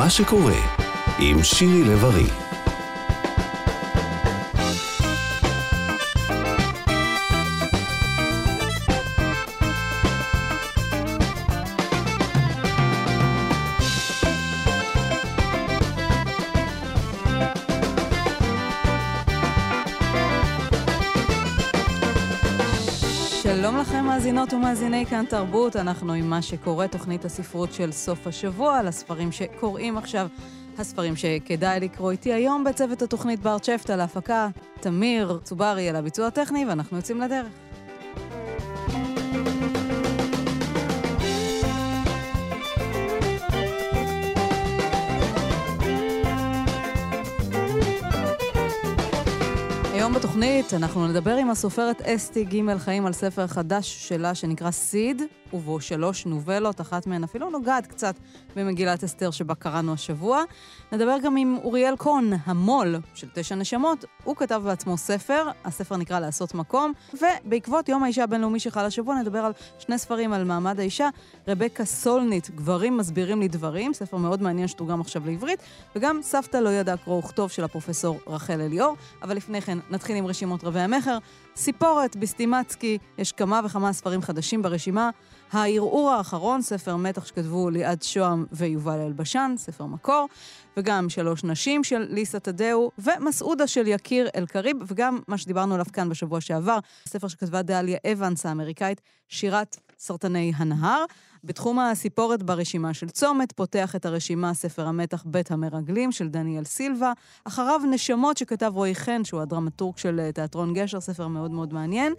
מה שקורה עם שירי לב-ארי. מאזינות ומאזיני כאן תרבות, אנחנו עם מה שקורה, תוכנית הספרות של סוף השבוע, על הספרים שקוראים עכשיו, הספרים שכדאי לקרוא איתי היום בצוות התוכנית בר צ'פטה להפקה, תמיר צוברי על הביצוע הטכני, ואנחנו יוצאים לדרך. בתוכנית אנחנו נדבר עם הסופרת אסתי ג' חיים על ספר חדש שלה שנקרא סיד, ובו שלוש נובלות, אחת מהן אפילו נוגעת קצת במגילת אסתר שבה קראנו השבוע. נדבר גם עם אוריאל קון, המו"ל של תשע נשמות. הוא כתב בעצמו ספר, הספר נקרא לעשות מקום, ובעקבות יום האישה הבינלאומי שחל השבוע נדבר על שני ספרים על מעמד האישה. רבקה סולנית, גברים מסבירים לי דברים, ספר מאוד מעניין שתורגם עכשיו לעברית, וגם סבתא לא ידעה קרוא וכתוב של הפרופסור רחל אליאור. אבל לפני כן נתחיל עם רשימות רבי המכר. סיפורת בסטימצקי, יש כמה וכמה ספרים חדשים ברשימה. הערעור האחרון, ספר מתח שכתבו ליעד שוהם ויובל אלבשן, ספר מקור, וגם שלוש נשים של ליסה תדאו, ומסעודה של יקיר אלקריב, וגם מה שדיברנו עליו כאן בשבוע שעבר, ספר שכתבה דליה אבנס האמריקאית, שירת סרטני הנהר. בתחום הסיפורת ברשימה של צומת, פותח את הרשימה ספר המתח בית המרגלים של דניאל סילבה. אחריו נשמות שכתב רועי חן, שהוא הדרמטורג של אה, תיאטרון גשר, ספר מאוד מאוד מעניין.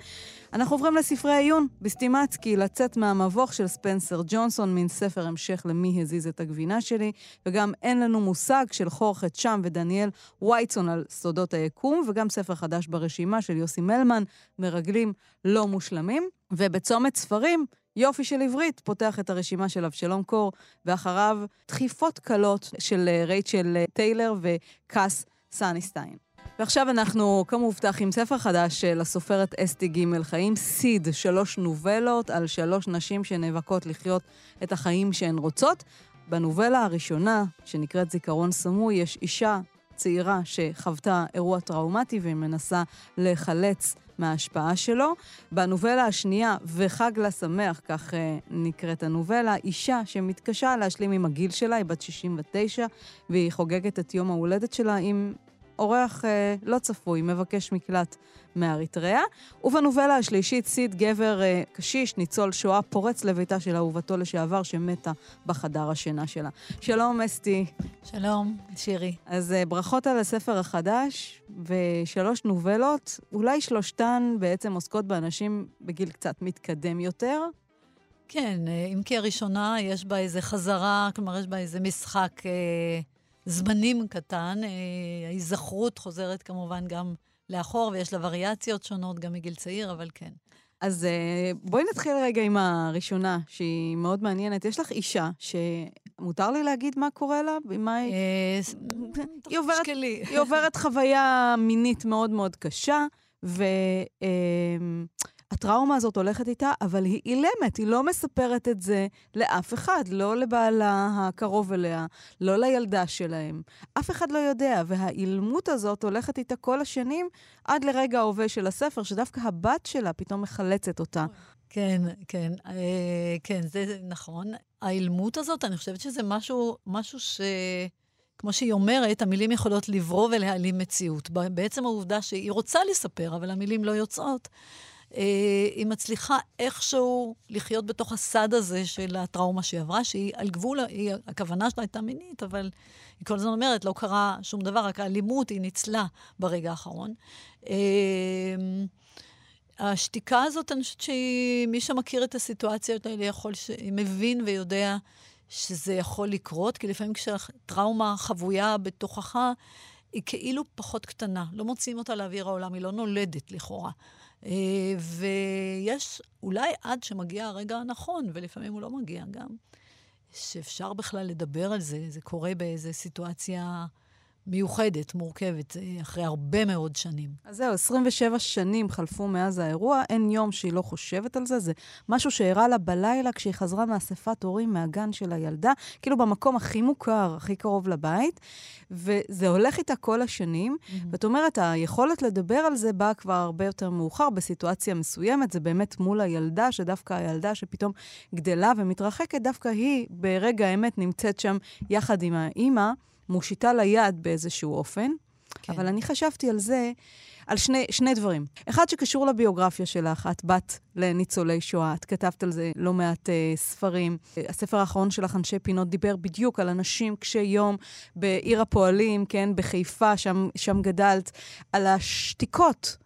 אנחנו עוברים לספרי עיון, בסטימצקי, לצאת מהמבוך של ספנסר ג'ונסון, מין ספר המשך למי הזיז את הגבינה שלי, וגם אין לנו מושג של חורכת שם ודניאל וייצון על סודות היקום, וגם ספר חדש ברשימה של יוסי מלמן, מרגלים לא מושלמים. ובצומת ספרים, יופי של עברית פותח את הרשימה של אבשלום קור, ואחריו דחיפות קלות של אה, רייצ'ל אה, טיילר וקאס סאניסטיין. ועכשיו אנחנו, כמובטח, עם ספר חדש של הסופרת אסתי ג' חיים, סיד, שלוש נובלות על שלוש נשים שנאבקות לחיות את החיים שהן רוצות. בנובלה הראשונה, שנקראת זיכרון סמוי, יש אישה צעירה שחוותה אירוע טראומטי והיא מנסה מההשפעה שלו. בנובלה השנייה, וחג לה שמח, כך uh, נקראת הנובלה, אישה שמתקשה להשלים עם הגיל שלה, היא בת 69, והיא חוגגת את יום ההולדת שלה עם אורח אה, לא צפוי, מבקש מקלט מאריתריאה. ובנובלה השלישית, סיד גבר אה, קשיש, ניצול שואה, פורץ לביתה של אהובתו לשעבר, שמתה בחדר השינה שלה. שלום, אסתי. שלום, שירי. אז אה, ברכות על הספר החדש, ושלוש נובלות, אולי שלושתן בעצם עוסקות באנשים בגיל קצת מתקדם יותר. כן, אה, אם כי הראשונה יש בה איזה חזרה, כלומר יש בה איזה משחק... אה... זמנים קטן. אה, ההיזכרות חוזרת כמובן גם לאחור, ויש לה וריאציות שונות גם מגיל צעיר, אבל כן. אז אה, בואי נתחיל רגע עם הראשונה, שהיא מאוד מעניינת. יש לך אישה שמותר לי להגיד מה קורה לה? מה היא... אה, היא עוברת, היא עוברת חוויה מינית מאוד מאוד קשה, ו... הטראומה הזאת הולכת איתה, אבל היא אילמת, היא לא מספרת את זה לאף אחד, לא לבעלה הקרוב אליה, לא לילדה שלהם. אף אחד לא יודע, והאילמות הזאת הולכת איתה כל השנים עד לרגע ההווה של הספר, שדווקא הבת שלה פתאום מחלצת אותה. כן, כן, אה, כן, זה נכון. האילמות הזאת, אני חושבת שזה משהו, משהו ש... כמו שהיא אומרת, המילים יכולות לברוא ולהעלים מציאות. בעצם העובדה שהיא רוצה לספר, אבל המילים לא יוצאות. אה, היא מצליחה איכשהו לחיות בתוך הסד הזה של הטראומה שהיא עברה, שהיא על גבול, היא, הכוונה שלה הייתה מינית, אבל היא כל הזמן אומרת, לא קרה שום דבר, רק האלימות, היא ניצלה ברגע האחרון. אה, השתיקה הזאת, אני חושבת שמי שמכיר את הסיטואציות האלה יכול, ש... מבין ויודע שזה יכול לקרות, כי לפעמים כשהטראומה חבויה בתוכך, היא כאילו פחות קטנה. לא מוציאים אותה לאוויר העולם, היא לא נולדת לכאורה. אה, ויש אולי עד שמגיע הרגע הנכון, ולפעמים הוא לא מגיע גם, שאפשר בכלל לדבר על זה. זה קורה באיזו סיטואציה מיוחדת, מורכבת, אה, אחרי הרבה מאוד שנים. אז זהו, 27 שנים חלפו מאז האירוע, אין יום שהיא לא חושבת על זה. זה משהו שאירע לה בלילה כשהיא חזרה מאספת הורים מהגן של הילדה, כאילו במקום הכי מוכר, הכי קרוב לבית, וזה הולך איתה כל השנים. Mm-hmm. ואת אומרת, היכולת לדבר על זה באה כבר הרבה יותר מאוחר, בסיטואציה מסוימת. זה באמת מול הילדה, שדווקא הילדה שפתאום גדלה ומתרחקת, דווקא היא ברגע האמת נמצאת שם יחד עם האימא. מושיטה ליד באיזשהו אופן, כן. אבל אני חשבתי על זה, על שני, שני דברים. אחד שקשור לביוגרפיה שלך, את בת לניצולי שואה, את כתבת על זה לא מעט uh, ספרים. הספר האחרון שלך, אנשי פינות, דיבר בדיוק על אנשים קשי יום בעיר הפועלים, כן, בחיפה, שם, שם גדלת, על השתיקות.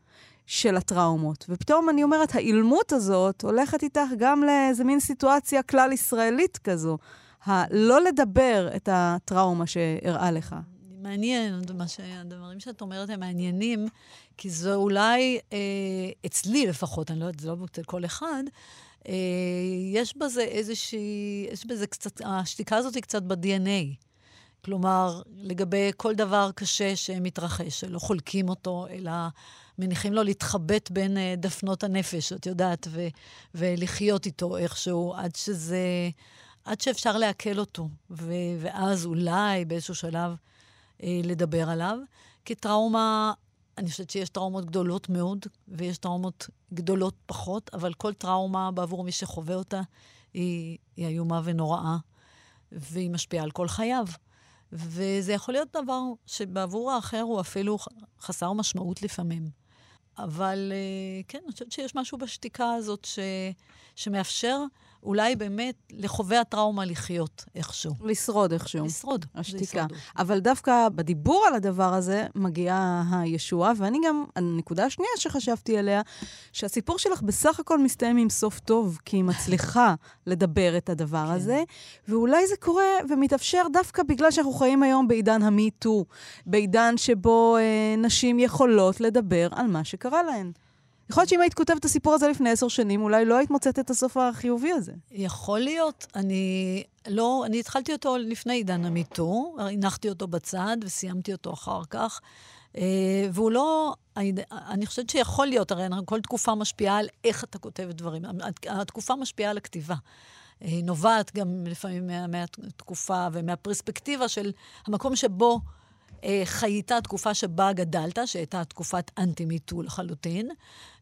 של הטראומות. ופתאום אני אומרת, האילמות הזאת הולכת איתך גם לאיזה מין סיטואציה כלל-ישראלית כזו. הלא לדבר את הטראומה שאירעה לך. מעניין, מה ש... הדברים שאת אומרת הם מעניינים, כי זה אולי, אה, אצלי לפחות, אני לא יודעת, זה לא אצל כל אחד, אה, יש בזה איזושהי, יש בזה קצת, השתיקה הזאת היא קצת ב-DNA. כלומר, לגבי כל דבר קשה שמתרחש, שלא חולקים אותו, אלא מניחים לו להתחבט בין אה, דפנות הנפש, את יודעת, ו- ולחיות איתו איכשהו, עד שזה... עד שאפשר לעכל אותו, ו- ואז אולי באיזשהו שלב אה, לדבר עליו. כטראומה, אני חושבת שיש טראומות גדולות מאוד, ויש טראומות גדולות פחות, אבל כל טראומה בעבור מי שחווה אותה היא, היא איומה ונוראה, והיא משפיעה על כל חייו. וזה יכול להיות דבר שבעבור האחר הוא אפילו חסר משמעות לפעמים. אבל אה, כן, אני חושבת שיש משהו בשתיקה הזאת ש, שמאפשר אולי באמת לחווה הטראומה לחיות איכשהו. לשרוד איכשהו. לשרוד. השתיקה. אבל דווקא בדיבור על הדבר הזה מגיעה הישועה, ואני גם, הנקודה השנייה שחשבתי עליה, שהסיפור שלך בסך הכל מסתיים עם סוף טוב, כי היא מצליחה לדבר את הדבר כן. הזה, ואולי זה קורה ומתאפשר דווקא בגלל שאנחנו חיים היום בעידן המי-טו, בעידן שבו אה, נשים יכולות לדבר על מה שקרה להן. יכול להיות שאם היית כותבת את הסיפור הזה לפני עשר שנים, אולי לא היית מוצאת את הסוף החיובי הזה. יכול להיות. אני לא, אני התחלתי אותו לפני עידן המיטו, הנחתי אותו בצד וסיימתי אותו אחר כך. Uh, והוא לא, אני, חושבת שיכול להיות, הרי כל תקופה משפיעה על איך אתה כותב דברים. התקופה משפיעה על הכתיבה. היא נובעת גם לפעמים מה, מהתקופה ומהפרספקטיבה של המקום שבו אה, חייתה תקופה שבה גדלת, שהייתה תקופת אנטי-מיטו לחלוטין,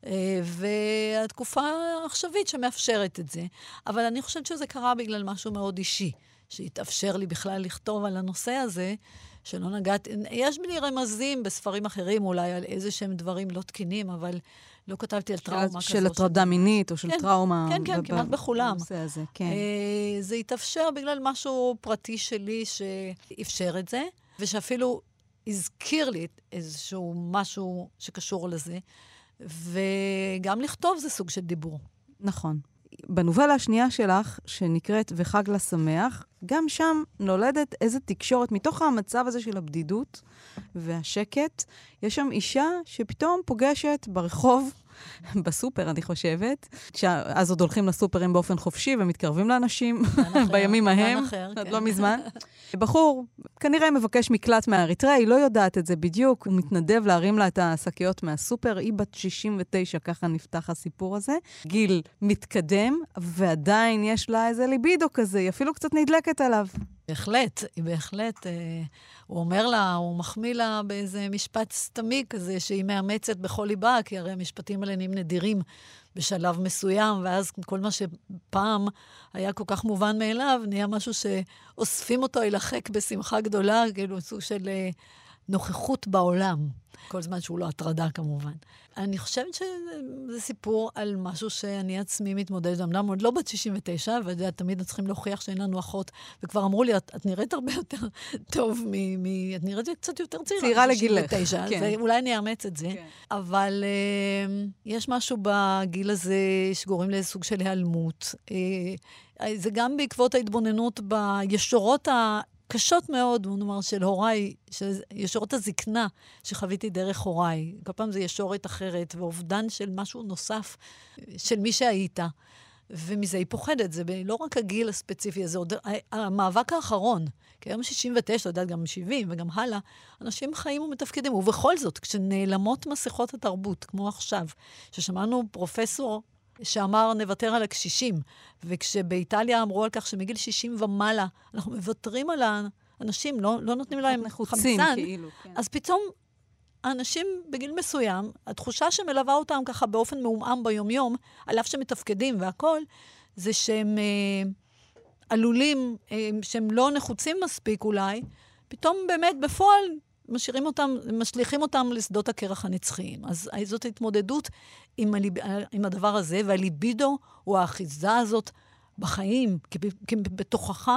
אה, והתקופה העכשווית שמאפשרת את זה. אבל אני חושבת שזה קרה בגלל משהו מאוד אישי, שהתאפשר לי בכלל לכתוב על הנושא הזה. שלא נגעתי, יש לי רמזים בספרים אחרים אולי על איזה שהם דברים לא תקינים, אבל לא כתבתי על טראומה כזאת. של הטרדה מינית או של כן, טראומה. כן, כן, כמעט בכולם. בנושא הזה, כן. אה, זה התאפשר בגלל משהו פרטי שלי שאפשר את זה, ושאפילו הזכיר לי איזשהו משהו שקשור לזה, וגם לכתוב זה סוג של דיבור. נכון. בנובלה השנייה שלך, שנקראת "וחג לה שמח", גם שם נולדת איזו תקשורת, מתוך המצב הזה של הבדידות והשקט, יש שם אישה שפתאום פוגשת ברחוב בסופר, אני חושבת. אז עוד הולכים לסופרים באופן חופשי ומתקרבים לאנשים בימים ההם, עוד לא כן. מזמן. בחור, כנראה מבקש מקלט מאריתריאה, היא לא יודעת את זה בדיוק, הוא מתנדב להרים לה את השקיות מהסופר, היא בת 69, ככה נפתח הסיפור הזה. גיל מתקדם, ועדיין יש לה איזה ליבידו כזה, היא אפילו קצת נדלקת עליו. בהחלט, היא בהחלט. אה, הוא אומר לה, הוא מחמיא לה באיזה משפט סתמי כזה, שהיא מאמצת בכל ליבה, כי הרי המשפטים האלה נהיים נדירים בשלב מסוים, ואז כל מה שפעם היה כל כך מובן מאליו, נהיה משהו שאוספים אותו החק בשמחה גדולה, כאילו סוג של אה, נוכחות בעולם. כל זמן שהוא לא הטרדה כמובן. אני חושבת שזה סיפור על משהו שאני עצמי מתמודדת, אמנם עוד לא בת 69, וזה תמיד צריכים להוכיח שאין לנו אחות, וכבר אמרו לי, את, את נראית הרבה יותר טוב מ... מ את נראית קצת יותר צעירה. צעירה לגילך. כן. אולי אני אאמץ את זה. כן. אבל uh, יש משהו בגיל הזה שגורם לאיזה סוג של היעלמות. Uh, זה גם בעקבות ההתבוננות בישורות ה... קשות מאוד, בוא נאמר, של הוריי, של ישורת הזקנה שחוויתי דרך הוריי. כל פעם זה ישורת אחרת, ואובדן של משהו נוסף, של מי שהיית. ומזה היא פוחדת. זה לא רק הגיל הספציפי הזה, עוד המאבק האחרון, כי היום 69, יודעת, גם 70 וגם הלאה, אנשים חיים ומתפקדים. ובכל זאת, כשנעלמות מסכות התרבות, כמו עכשיו, ששמענו פרופסור שאמר, נוותר על הקשישים, וכשבאיטליה אמרו על כך שמגיל 60 ומעלה, אנחנו מוותרים על האנשים, לא, לא נותנים להם נחוצים, חמצן, כאילו, כן. אז פתאום האנשים בגיל מסוים, התחושה שמלווה אותם ככה באופן מעומעם ביומיום, על אף שמתפקדים והכול, זה שהם אה, עלולים, אה, שהם לא נחוצים מספיק אולי, פתאום באמת בפועל משאירים אותם, משליכים אותם לשדות הקרח הנצחיים. אז זאת התמודדות עם, הליב, עם הדבר הזה, והליבידו הוא האחיזה הזאת בחיים, כי, בתוכך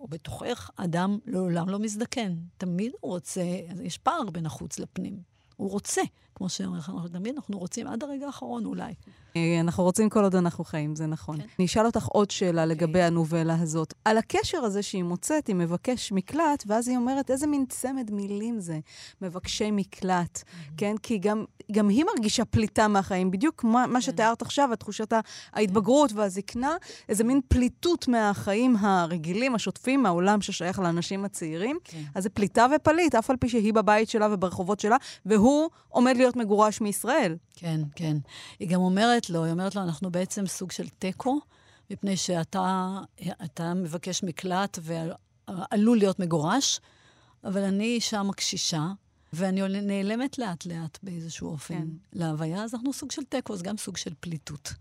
או בתוכך אדם לעולם לא מזדקן. תמיד הוא רוצה, יש פער בין החוץ לפנים. הוא רוצה, כמו שאומר חנוך תמיד, אנחנו רוצים עד הרגע האחרון אולי. אה, אנחנו רוצים כל עוד אנחנו חיים, זה נכון. כן. אני אשאל אותך עוד שאלה לגבי okay. אוקיי. הנובלה הזאת. על הקשר הזה שהיא מוצאת היא מבקש מקלט, ואז היא אומרת, איזה מין צמד מילים זה, מבקשי מקלט, mm-hmm. כן? כי גם, גם היא מרגישה פליטה מהחיים, בדיוק מה, מה כן. שתיארת עכשיו, התחושת ההתבגרות והזקנה, איזה מין פליטות מהחיים הרגילים, השוטפים, מהעולם ששייך לאנשים הצעירים. כן. אז זה פליטה ופליט, אף על פי שהיא בבית שלה וברחובות שלה, והוא עומד להיות מגורש מישראל. כן, כן. היא גם אומרת לו, היא אומרת לו, אנחנו בעצם סוג של תיקו, מפני שאתה מבקש מקלט ועלול להיות מגורש, אבל אני אישה מקשישה, ואני נעלמת לאט-לאט באיזשהו אופן כן. להוויה, אז אנחנו סוג של תיקו, אז גם סוג של פליטות.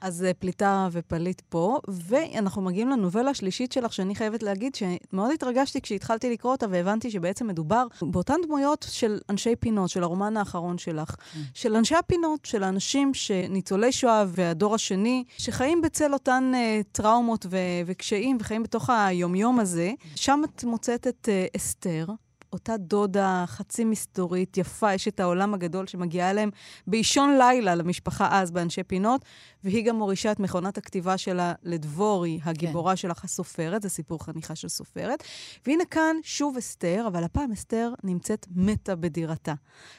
אז אה, פליטה ופליט פה, ואנחנו מגיעים לנובלה השלישית שלך, שאני חייבת להגיד שמאוד התרגשתי כשהתחלתי לקרוא אותה, והבנתי שבעצם מדובר באותן דמויות של אנשי פינות, של הרומן האחרון שלך. Mm. של אנשי הפינות, של האנשים שניצולי שואה והדור השני, שחיים בצל אותן uh, טראומות ו- וקשיים, וחיים בתוך היומיום הזה. שם את מוצאת את uh, אסתר. אותה דודה חצי מסתורית, יפה, יש את העולם הגדול שמגיעה אליהם באישון לילה למשפחה אז באנשי פינות, והיא גם מורישה את מכונת הכתיבה שלה לדבורי, הגיבורה כן. שלך הסופרת, זה סיפור חניכה של סופרת. והנה כאן שוב אסתר, אבל הפעם אסתר נמצאת מתה בדירתה.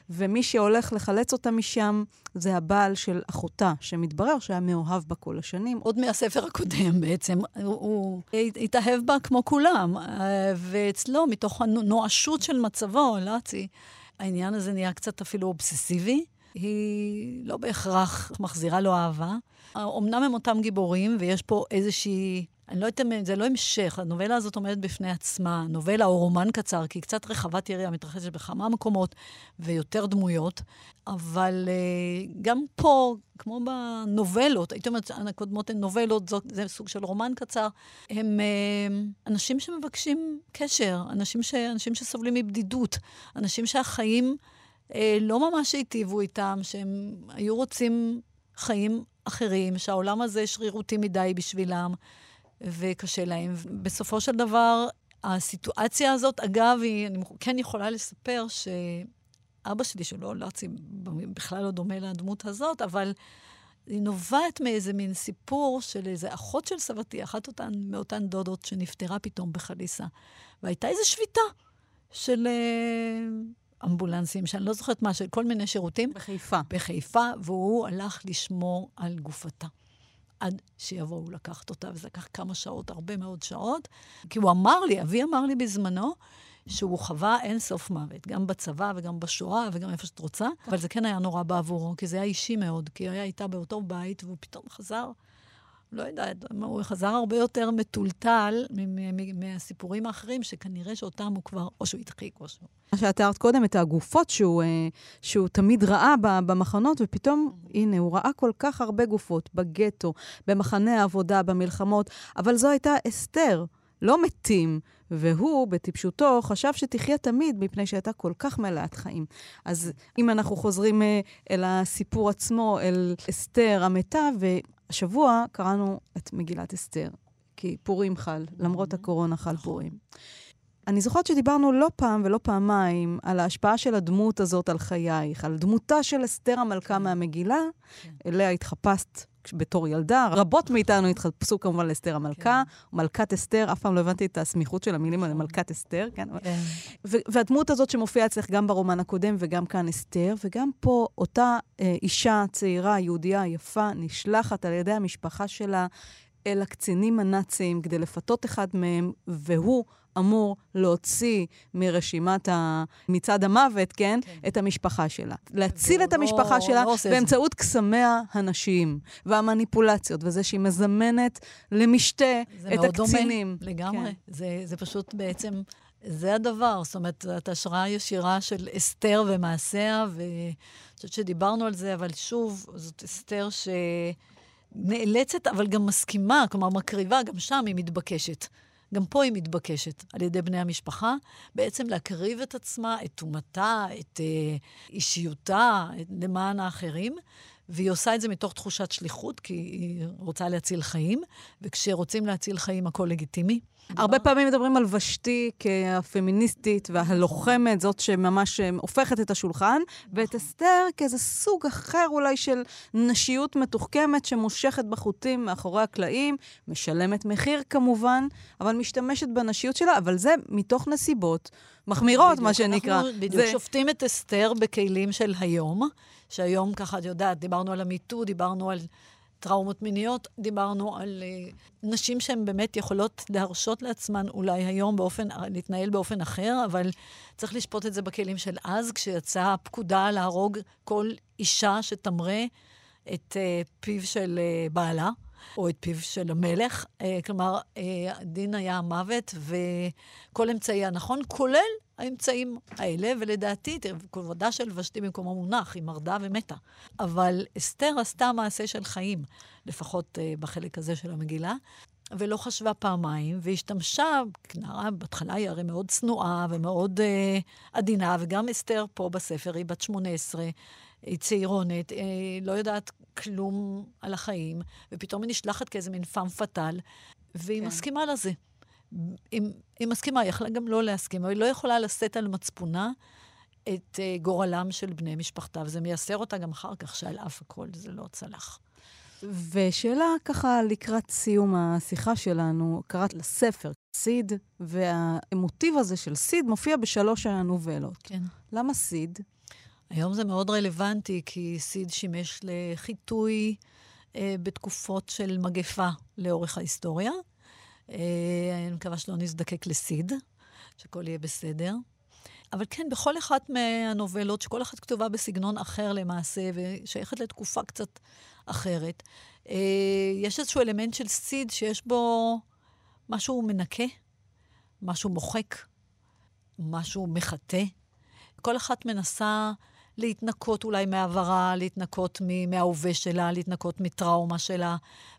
ומי שהולך לחלץ אותה משם זה הבעל של אחותה, שמתברר שהיה מאוהב בה כל השנים. עוד מהספר הקודם בעצם, הוא, הוא התאהב בה כמו כולם, אה, ואצלו, מתוך הנואשות של מצבו, לאצי, העניין הזה נהיה קצת אפילו אובססיבי. היא לא בהכרח מחזירה לו אהבה. אמנם הם אותם גיבורים, ויש פה איזושהי... אני לא יודעת אם זה לא המשך, הנובלה הזאת עומדת בפני עצמה, נובלה או רומן קצר, כי היא קצת רחבת יריעה, מתרחשת בכמה מקומות ויותר דמויות, אבל uh, גם פה, כמו בנובלות, הייתי אומרת, הקודמות הן נובלות, זאת, זה סוג של רומן קצר, הם uh, אנשים שמבקשים קשר, אנשים, ש, אנשים שסובלים מבדידות, אנשים שהחיים uh, לא ממש היטיבו איתם, שהם היו רוצים חיים אחרים, שהעולם הזה שרירותי מדי בשבילם, וקשה להם. בסופו של דבר, הסיטואציה הזאת, אגב, היא, אני כן יכולה לספר שאבא שלי, שלא לאצי, בכלל לא דומה לדמות הזאת, אבל היא נובעת מאיזה מין סיפור של איזה אחות של סבתי, אחת אותן, מאותן דודות שנפטרה פתאום בחליסה. והייתה איזו שביתה של... Uh, אמבולנסים, שאני לא זוכרת מה, של כל מיני שירותים. בחיפה. בחיפה, והוא הלך לשמור על גופתה. עד שיבואו לקחת אותה, וזה לקח כמה שעות, הרבה מאוד שעות. כי הוא אמר לי, אבי אמר לי בזמנו, שהוא חווה אין סוף מוות, גם בצבא וגם בשואה וגם איפה שאת רוצה, אבל זה כן היה נורא בעבורו, כי זה היה אישי מאוד, כי הוא היה איתה באותו בית, והוא פתאום חזר לא יודעת, הוא חזר הרבה יותר מטולטל מהסיפורים האחרים, שכנראה שאותם הוא כבר, או שהוא הדחיק או שהוא... מה שאת תיארת קודם, את הגופות שהוא, אה, שהוא תמיד ראה במחנות, ופתאום. הנה, הוא ראה כל כך הרבה גופות, בגטו, במחנה העבודה, במלחמות, אבל זו הייתה אסתר, לא מתים. והוא, בטיפשותו, חשב שתחיה תמיד, מפני שהייתה כל כך מלאת חיים. אז אם אנחנו חוזרים אה, אל הסיפור עצמו, אל אסתר המתה, השבוע קראנו את מגילת אסתר, כי פורים חל, למרות הקורונה חל פורים. אני זוכרת שדיברנו לא פעם ולא פעמיים על ההשפעה של הדמות הזאת על חייך, על דמותה של אסתר המלכה כן. מהמגילה, כן. אליה התחפשת בתור ילדה. רבות מאיתנו התחפשו כמובן לאסתר המלכה, כן. מלכת אסתר, אף פעם לא הבנתי את הסמיכות של המילים האלה, מלכת אסתר, כן? כן. והדמות הזאת שמופיעה אצלך גם ברומן הקודם וגם כאן אסתר, וגם פה אותה אה, אישה צעירה, יהודייה, יפה, נשלחת על ידי המשפחה שלה אל הקצינים הנאצים כדי לפתות אחד מהם, והוא אמור להוציא מרשימת ה... מצעד המוות, כן? כן. את המשפחה שלה. להציל את המשפחה לא, שלה לא באמצעות קסמיה הנשיים והמניפולציות, וזה שהיא מזמנת למשתה את הקצינים. זה מאוד דומה, לגמרי. כן. זה, זה פשוט בעצם... זה הדבר, זאת אומרת, זאת השראה ישירה של אסתר ומעשיה, ואני חושבת שדיברנו על זה, אבל שוב, זאת אסתר שנאלצת, אבל גם מסכימה, כלומר, מקריבה, גם שם היא מתבקשת. גם פה היא מתבקשת על ידי בני המשפחה, בעצם להקריב את עצמה, את טומאתה, את אה, אישיותה, את, למען האחרים. והיא עושה את זה מתוך תחושת שליחות, כי היא רוצה להציל חיים, וכשרוצים להציל חיים הכל לגיטימי. הרבה פעמים מדברים על ושתי כהפמיניסטית והלוחמת, זאת שממש אה, הופכת את השולחן, ואת אסתר כאיזה סוג אחר אולי של נשיות מתוחכמת שמושכת בחוטים מאחורי הקלעים, משלמת מחיר כמובן, אבל משתמשת בנשיות שלה, אבל זה מתוך נסיבות מחמירות, בדיוק, מה שנקרא. אנחנו בדיוק זה... שופטים את אסתר בכלים של היום, שהיום ככה, את יודעת, דיברנו על המיטו, דיברנו על טראומות מיניות, דיברנו על uh, נשים שהן באמת יכולות להרשות לעצמן אולי היום באופן, להתנהל באופן אחר, אבל צריך לשפוט את זה בכלים של אז, כשיצאה הפקודה להרוג כל אישה שתמרה את uh, פיו של uh, בעלה. או את פיו של המלך. אה, כלומר, הדין היה המוות, וכל אמצעי הנכון, כולל האמצעים האלה, ולדעתי, כבודה של ושתי במקומו מונח, היא מרדה ומתה. אבל אסתר עשתה מעשה של חיים, לפחות אה, בחלק הזה של המגילה. ולא חשבה פעמיים, והשתמשה, נערה בהתחלה היא הרי מאוד צנועה ומאוד אה, עדינה, וגם אסתר פה בספר, היא בת 18, היא צעירונת, אה, לא יודעת כלום על החיים, ופתאום היא נשלחת כאיזה מין פאם פאטל, והיא כן. מסכימה לזה. היא, היא מסכימה, היא יכלה גם לא להסכים, אבל היא לא יכולה לשאת על מצפונה את uh, גורלם של בני משפחתה, וזה מייסר אותה גם אחר כך, שעל אף הכל זה לא צלח. ושאלה ככה לקראת סיום השיחה שלנו, קראת לספר סיד, והמוטיב הזה של סיד מופיע בשלוש הנובלות. כן. למה סיד? היום זה מאוד רלוונטי, כי סיד שימש לחיטוי אה, בתקופות של מגפה לאורך ההיסטוריה. אה, אני מקווה שלא נזדקק לסיד, שהכל יהיה בסדר. אבל כן, בכל אחת מהנובלות, שכל אחת כתובה בסגנון אחר למעשה, ושייכת לתקופה קצת אחרת, אה, יש איזשהו אלמנט של סיד שיש בו משהו מנקה, משהו מוחק, משהו מחטא. כל אחת מנסה להתנקות אולי מעברה, להתנקות מההווה שלה, להתנקות מטראומה שלה,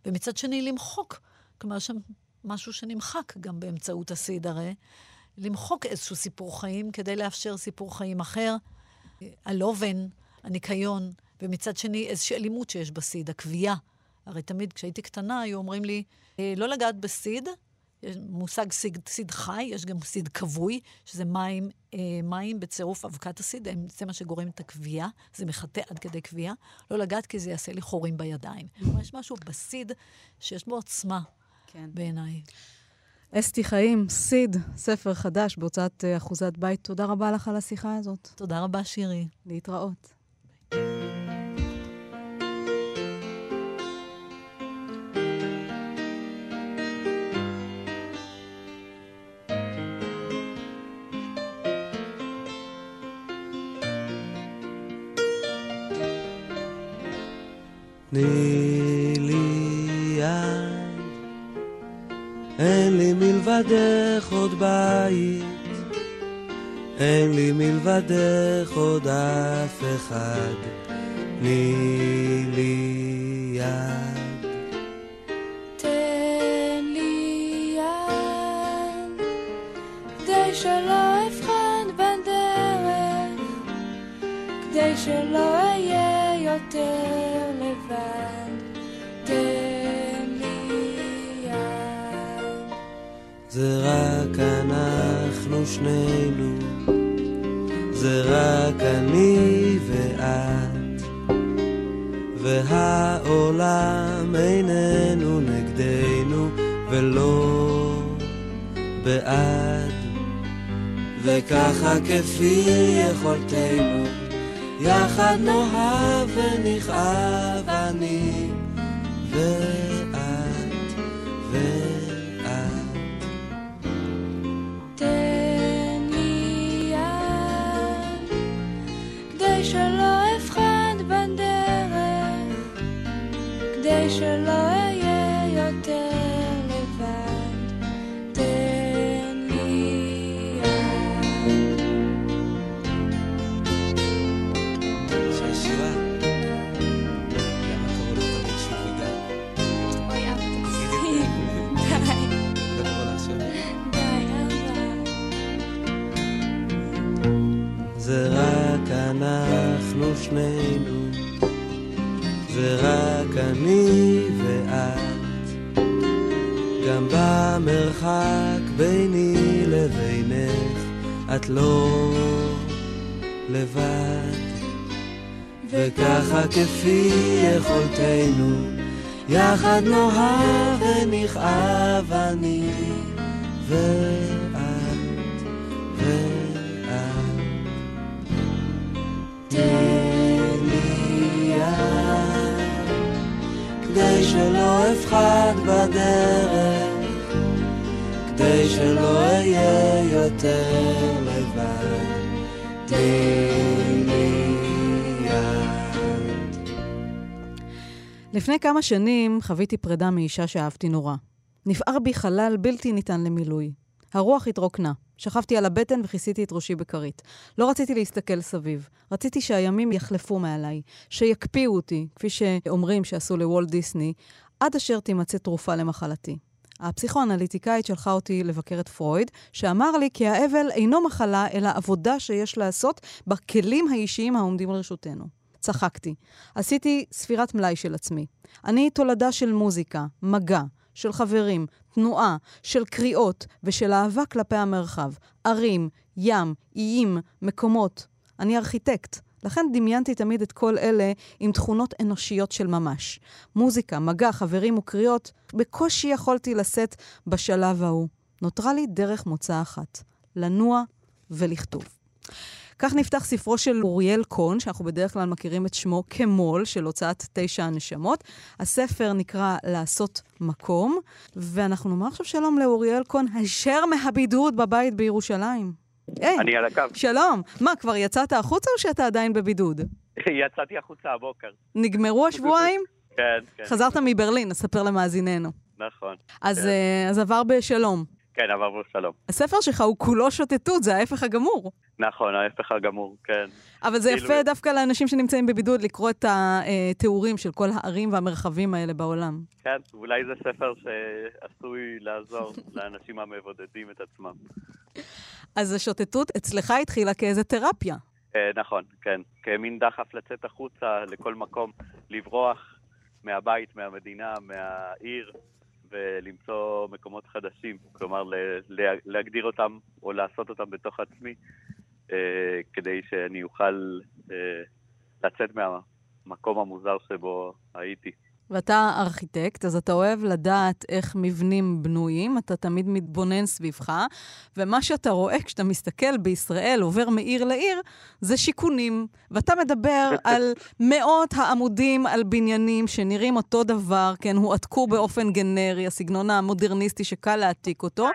ומצד שני למחוק. כלומר, שם משהו שנמחק גם באמצעות הסיד הרי, למחוק איזשהו סיפור חיים כדי לאפשר סיפור חיים אחר. הלובן, הניקיון, ומצד שני איזושהי אלימות שיש בסיד, הכווייה. הרי תמיד כשהייתי קטנה היו אומרים לי, אה, לא לגעת בסיד, יש מושג סיד, סיד חי, יש גם סיד כבוי, שזה מים, אה, מים בצירוף אבקת הסיד, זה מה שגורם את הכווייה, זה מחטא עד כדי כווייה. לא לגעת כי זה יעשה לי חורים בידיים. יש משהו בסיד שיש בו עוצמה, כן. בעיניי. אסתי חיים, סיד, ספר חדש בהוצאת אה, אחוזת בית. תודה רבה לך על השיחה הזאת. תודה רבה, שירי. להתראות. תני מלבדך עוד בית, אין לי מלבדך עוד אף אחד, תני לי יד. תן לי יד, כדי שלא אבחן בין דרך, כדי שלא זה רק אנחנו שנינו, זה רק אני ואת, והעולם איננו נגדנו ולא בעד. וככה כפי יכולתנו, יחד נאהב ונכאב אני ואת יחד נאהב לפני כמה שנים חוויתי פרידה מאישה שאהבתי נורא. נפער בי חלל בלתי ניתן למילוי. הרוח התרוקנה. שכבתי על הבטן וכיסיתי את ראשי בכרית. לא רציתי להסתכל סביב. רציתי שהימים יחלפו מעליי, שיקפיאו אותי, כפי שאומרים שעשו לוולט דיסני, עד אשר תימצא תרופה למחלתי. הפסיכואנליטיקאית שלחה אותי לבקר את פרויד, שאמר לי כי האבל אינו מחלה, אלא עבודה שיש לעשות בכלים האישיים העומדים לרשותנו. צחקתי. עשיתי ספירת מלאי של עצמי. אני תולדה של מוזיקה, מגע, של חברים, תנועה, של קריאות ושל אהבה כלפי המרחב. ערים, ים, איים, מקומות. אני ארכיטקט. לכן דמיינתי תמיד את כל אלה עם תכונות אנושיות של ממש. מוזיקה, מגע, חברים וקריאות, בקושי יכולתי לשאת בשלב ההוא. נותרה לי דרך מוצא אחת, לנוע ולכתוב. כך נפתח ספרו של אוריאל קון, שאנחנו בדרך כלל מכירים את שמו כמו"ל, של הוצאת תשע הנשמות. הספר נקרא לעשות מקום, ואנחנו נאמר עכשיו שלום לאוריאל קון, הישר מהבידוד בבית בירושלים. היי, אני על הקו. שלום. מה, כבר יצאת החוצה או שאתה עדיין בבידוד? יצאתי החוצה הבוקר. נגמרו השבועיים? כן, כן. חזרת מברלין, נספר למאזיננו. נכון. אז, כן. אה, אז עבר בשלום. כן, עבר שלום. הספר שלך הוא כולו שוטטות, זה ההפך הגמור. נכון, ההפך הגמור, כן. אבל זה כאילו- יפה דווקא לאנשים שנמצאים בבידוד לקרוא את התיאורים של כל הערים והמרחבים האלה בעולם. כן, אולי זה ספר שעשוי לעזור לאנשים המבודדים את עצמם. אז השוטטות אצלך התחילה כאיזה תרפיה. אה, נכון, כן. כמין דחף לצאת החוצה לכל מקום, לברוח מהבית, מהמדינה, מהעיר, ולמצוא מקומות חדשים. כלומר, להגדיר אותם או לעשות אותם בתוך עצמי, אה, כדי שאני אוכל אה, לצאת מהמקום המוזר שבו הייתי. ואתה ארכיטקט, אז אתה אוהב לדעת איך מבנים בנויים, אתה תמיד מתבונן סביבך, ומה שאתה רואה כשאתה מסתכל בישראל, עובר מעיר לעיר, זה שיכונים. ואתה מדבר על מאות העמודים על בניינים שנראים אותו דבר, כן, הועתקו באופן גנרי, הסגנון המודרניסטי שקל להעתיק אותו,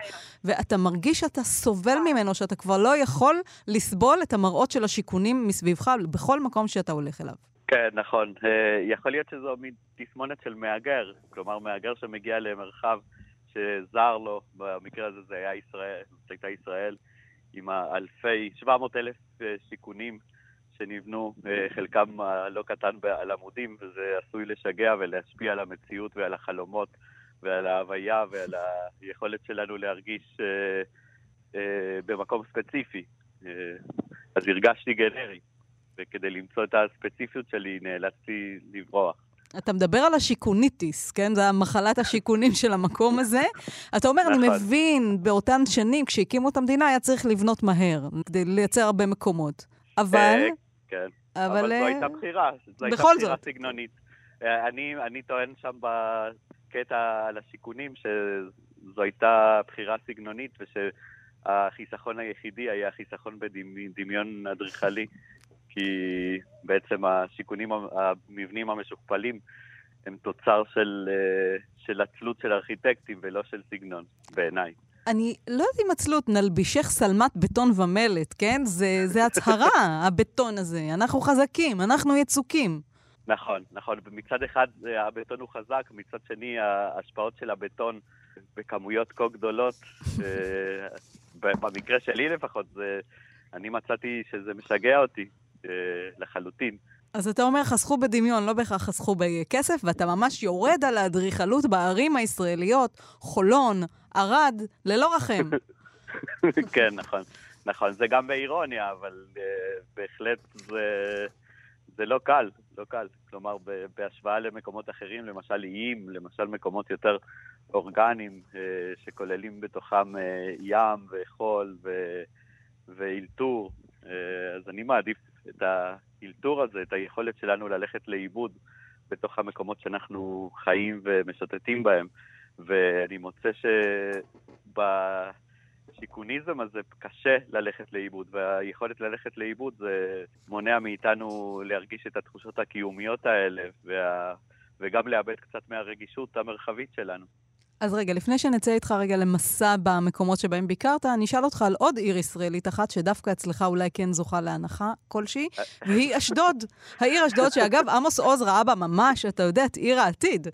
ואתה מרגיש שאתה סובל ממנו, שאתה כבר לא יכול לסבול את המראות של השיכונים מסביבך בכל מקום שאתה הולך אליו. כן, נכון. אה, יכול להיות שזו תסמונת של מהגר. כלומר, מהגר שמגיע למרחב שזר לו, במקרה הזה זה היה ישראל, זאת הייתה ישראל, עם האלפי, 700 אלף אה, שיכונים שנבנו, אה, חלקם הלא קטן על עמודים, וזה עשוי לשגע ולהשפיע על המציאות ועל החלומות ועל ההוויה ועל היכולת שלנו להרגיש במקום ספציפי. אז הרגשתי גנרי. וכדי למצוא את הספציפיות שלי נאלצתי לברוח. אתה מדבר על השיכוניטיס, כן? זה המחלת השיכונים של המקום הזה. אתה אומר, אני נכון. מבין, באותן שנים, כשהקימו את המדינה, היה צריך לבנות מהר, כדי לייצר הרבה מקומות. אבל, אה, כן, אבל אבל... זו אה, הייתה בחירה, זו הייתה בחירה. סגנונית. אה, אני, אני טוען שם בקטע על השיכונים שזו הייתה בחירה סגנונית ושהחיסכון היחידי היה חיסכון בדמיון אדריכלי, כי בעצם השיכונים, המבנים המשוכפלים הם תוצר של, של עצלות של ארכיטקטים ולא של סגנון, בעיניי. אני לא יודעת אם עצלות, נלבישך שלמת בטון ומלט, כן? זה, זה הצהרה, הבטון הזה. אנחנו חזקים, אנחנו יצוקים. נכון, נכון. מצד אחד הבטון הוא חזק, מצד שני ההשפעות של הבטון בכמויות כה גדולות, במקרה שלי לפחות, זה, אני מצאתי שזה משגע אותי לחלוטין. אז אתה אומר, חסכו בדמיון, לא בהכרח חסכו בכסף, ואתה ממש יורד על האדריכלות בערים הישראליות, חולון, ערד, ללא רחם. כן, נכון. נכון, זה גם באירוניה, אבל uh, בהחלט זה, זה לא קל, לא קל. כלומר, ב, בהשוואה למקומות אחרים, למשל איים, למשל מקומות יותר אורגניים, uh, שכוללים בתוכם uh, ים וחול ו, ואילתור, uh, אז אני מעדיף את האילתור הזה, את היכולת שלנו ללכת לאיבוד בתוך המקומות שאנחנו חיים ומשוטטים בהם. ואני מוצא שבשיכוניזם הזה קשה ללכת לאיבוד, והיכולת ללכת לאיבוד זה מונע מאיתנו להרגיש את התחושות הקיומיות האלה, וה... וגם לאבד קצת מהרגישות המרחבית שלנו. אז רגע, לפני שנצא איתך רגע למסע במקומות שבהם ביקרת, אני אשאל אותך על עוד עיר ישראלית אחת, שדווקא אצלך אולי כן זוכה להנחה כלשהי, והיא אשדוד. העיר אשדוד, שאגב, עמוס עוז ראה בה ממש, אתה יודע, את עיר העתיד.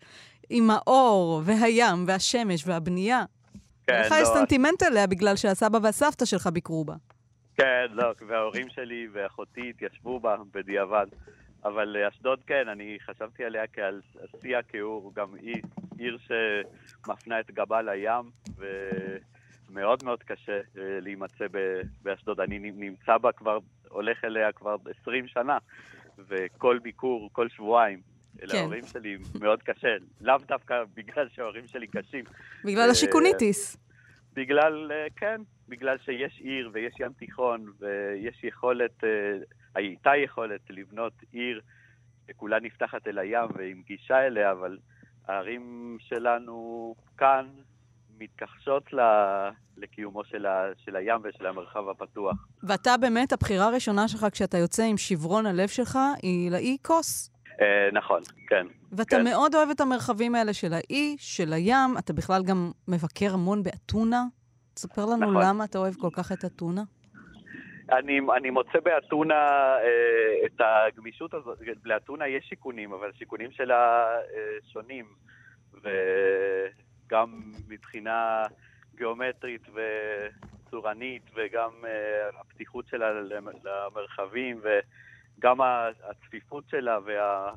עם האור, והים, והשמש, והבנייה. כן, לך לא, יש סנטימנט עליה בגלל שהסבא והסבתא שלך ביקרו בה. כן, לא, וההורים שלי ואחותי התיישבו בה בדיעבד. אבל אשדוד כן, אני חששבתי עליה כעל שיא הכיעור, גם היא עיר שמפנה את גבה לים, ומאוד מאוד קשה אה, להימצא באשדוד. אני נמצא בה כבר, הולך אליה כבר 20 שנה, וכל ביקור, כל שבועיים, כן. ההורים שלי מאוד קשה. לאו דווקא בגלל שההורים שלי קשים. בגלל אה, השיכוניטיס. בגלל, אה, כן, בגלל שיש עיר ויש ים תיכון ויש יכולת, הייתה יכולת לבנות עיר שכולה נפתחת אל הים ועם גישה אליה, אבל הערים שלנו כאן מתכחשות ל- לקיומו של, ה, של הים ושל המרחב הפתוח. ואתה באמת, הבחירה הראשונה שלך כשאתה יוצא עם שברון הלב שלך, היא לאי כוס. אה, נכון, כן. ואתה כן. מאוד אוהב את המרחבים האלה של האי, של הים. אתה בכלל גם מבקר המון באתונה. תספר לנו נכון. למה אתה אוהב כל כך את אתונה. אני, אני מוצא באתונה אה, את הגמישות הזאת, לאתונה יש שיכונים, אבל השיכונים שלה אה, שונים, וגם מבחינה גיאומטרית וצורנית, וגם אה, הפתיחות שלה למ- למרחבים, וגם הצפיפות שלה, וה...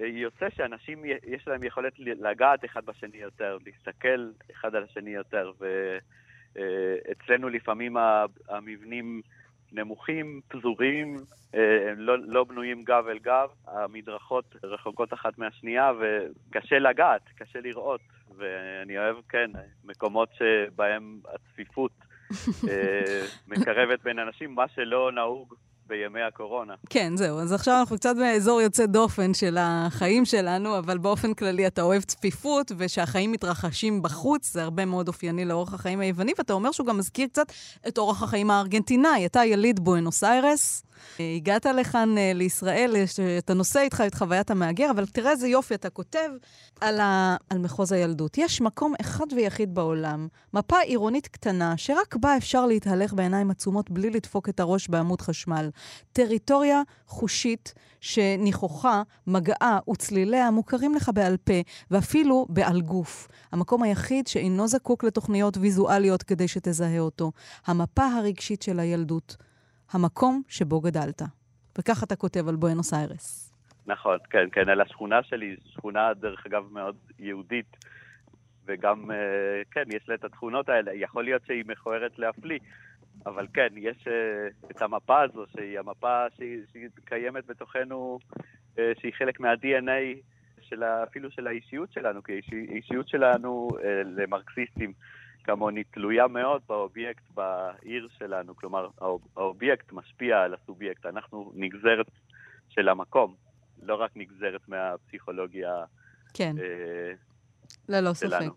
אה, יוצא שאנשים, יש להם יכולת לגעת אחד בשני יותר, להסתכל אחד על השני יותר, ואצלנו לפעמים ה- המבנים נמוכים, פזורים, אה, לא, לא בנויים גב אל גב, המדרכות רחוקות אחת מהשנייה וקשה לגעת, קשה לראות, ואני אוהב, כן, מקומות שבהם הצפיפות אה, מקרבת בין אנשים, מה שלא נהוג בימי הקורונה. כן, זהו. אז עכשיו אנחנו קצת באזור יוצא דופן של החיים שלנו, אבל באופן כללי אתה אוהב צפיפות, ושהחיים מתרחשים בחוץ, זה הרבה מאוד אופייני לאורח החיים היווני, ואתה אומר שהוא גם מזכיר קצת את אורח החיים הארגנטינאי. אתה יליד בואנוס איירס, אה, הגעת לכאן אה, לישראל, יש- אתה נושא איתך את חוויית המהגר, אבל תראה איזה יופי אתה כותב על, ה... על מחוז הילדות. יש מקום אחד ויחיד בעולם, מפה עירונית קטנה, שרק בה אפשר להתהלך בעיניים עצומות בלי לדפוק את הראש בעמוד חשמל. טריטוריה חושית שניחוחה, מגעה וצליליה מוכרים לך בעל פה, ואפילו בעל גוף. המקום היחיד שאינו זקוק לתוכניות ויזואליות כדי שתזהה אותו. המפה הרגשית של הילדות. המקום שבו גדלת. וכך אתה כותב על בואנוס איירס. נכון, כן, כן, על השכונה שלי, שכונה דרך אגב מאוד יהודית, וגם, אה, כן, יש לה את התכונות האלה. יכול להיות שהיא מכוערת להפליא, אבל כן, יש אה, את המפה הזו, שהיא המפה שהיא, שהיא קיימת בתוכנו, אה, שהיא חלק מה-DNA של אפילו של האישיות שלנו, כי האישי- האישיות שלנו אה, למרקסיסטים כמוני תלויה מאוד באובייקט בעיר שלנו, כלומר האוב- האובייקט משפיע על הסובייקט, אנחנו נגזרת של המקום. לא רק נגזרת מהפסיכולוגיה כן, אה, ללא ספק. שלנו.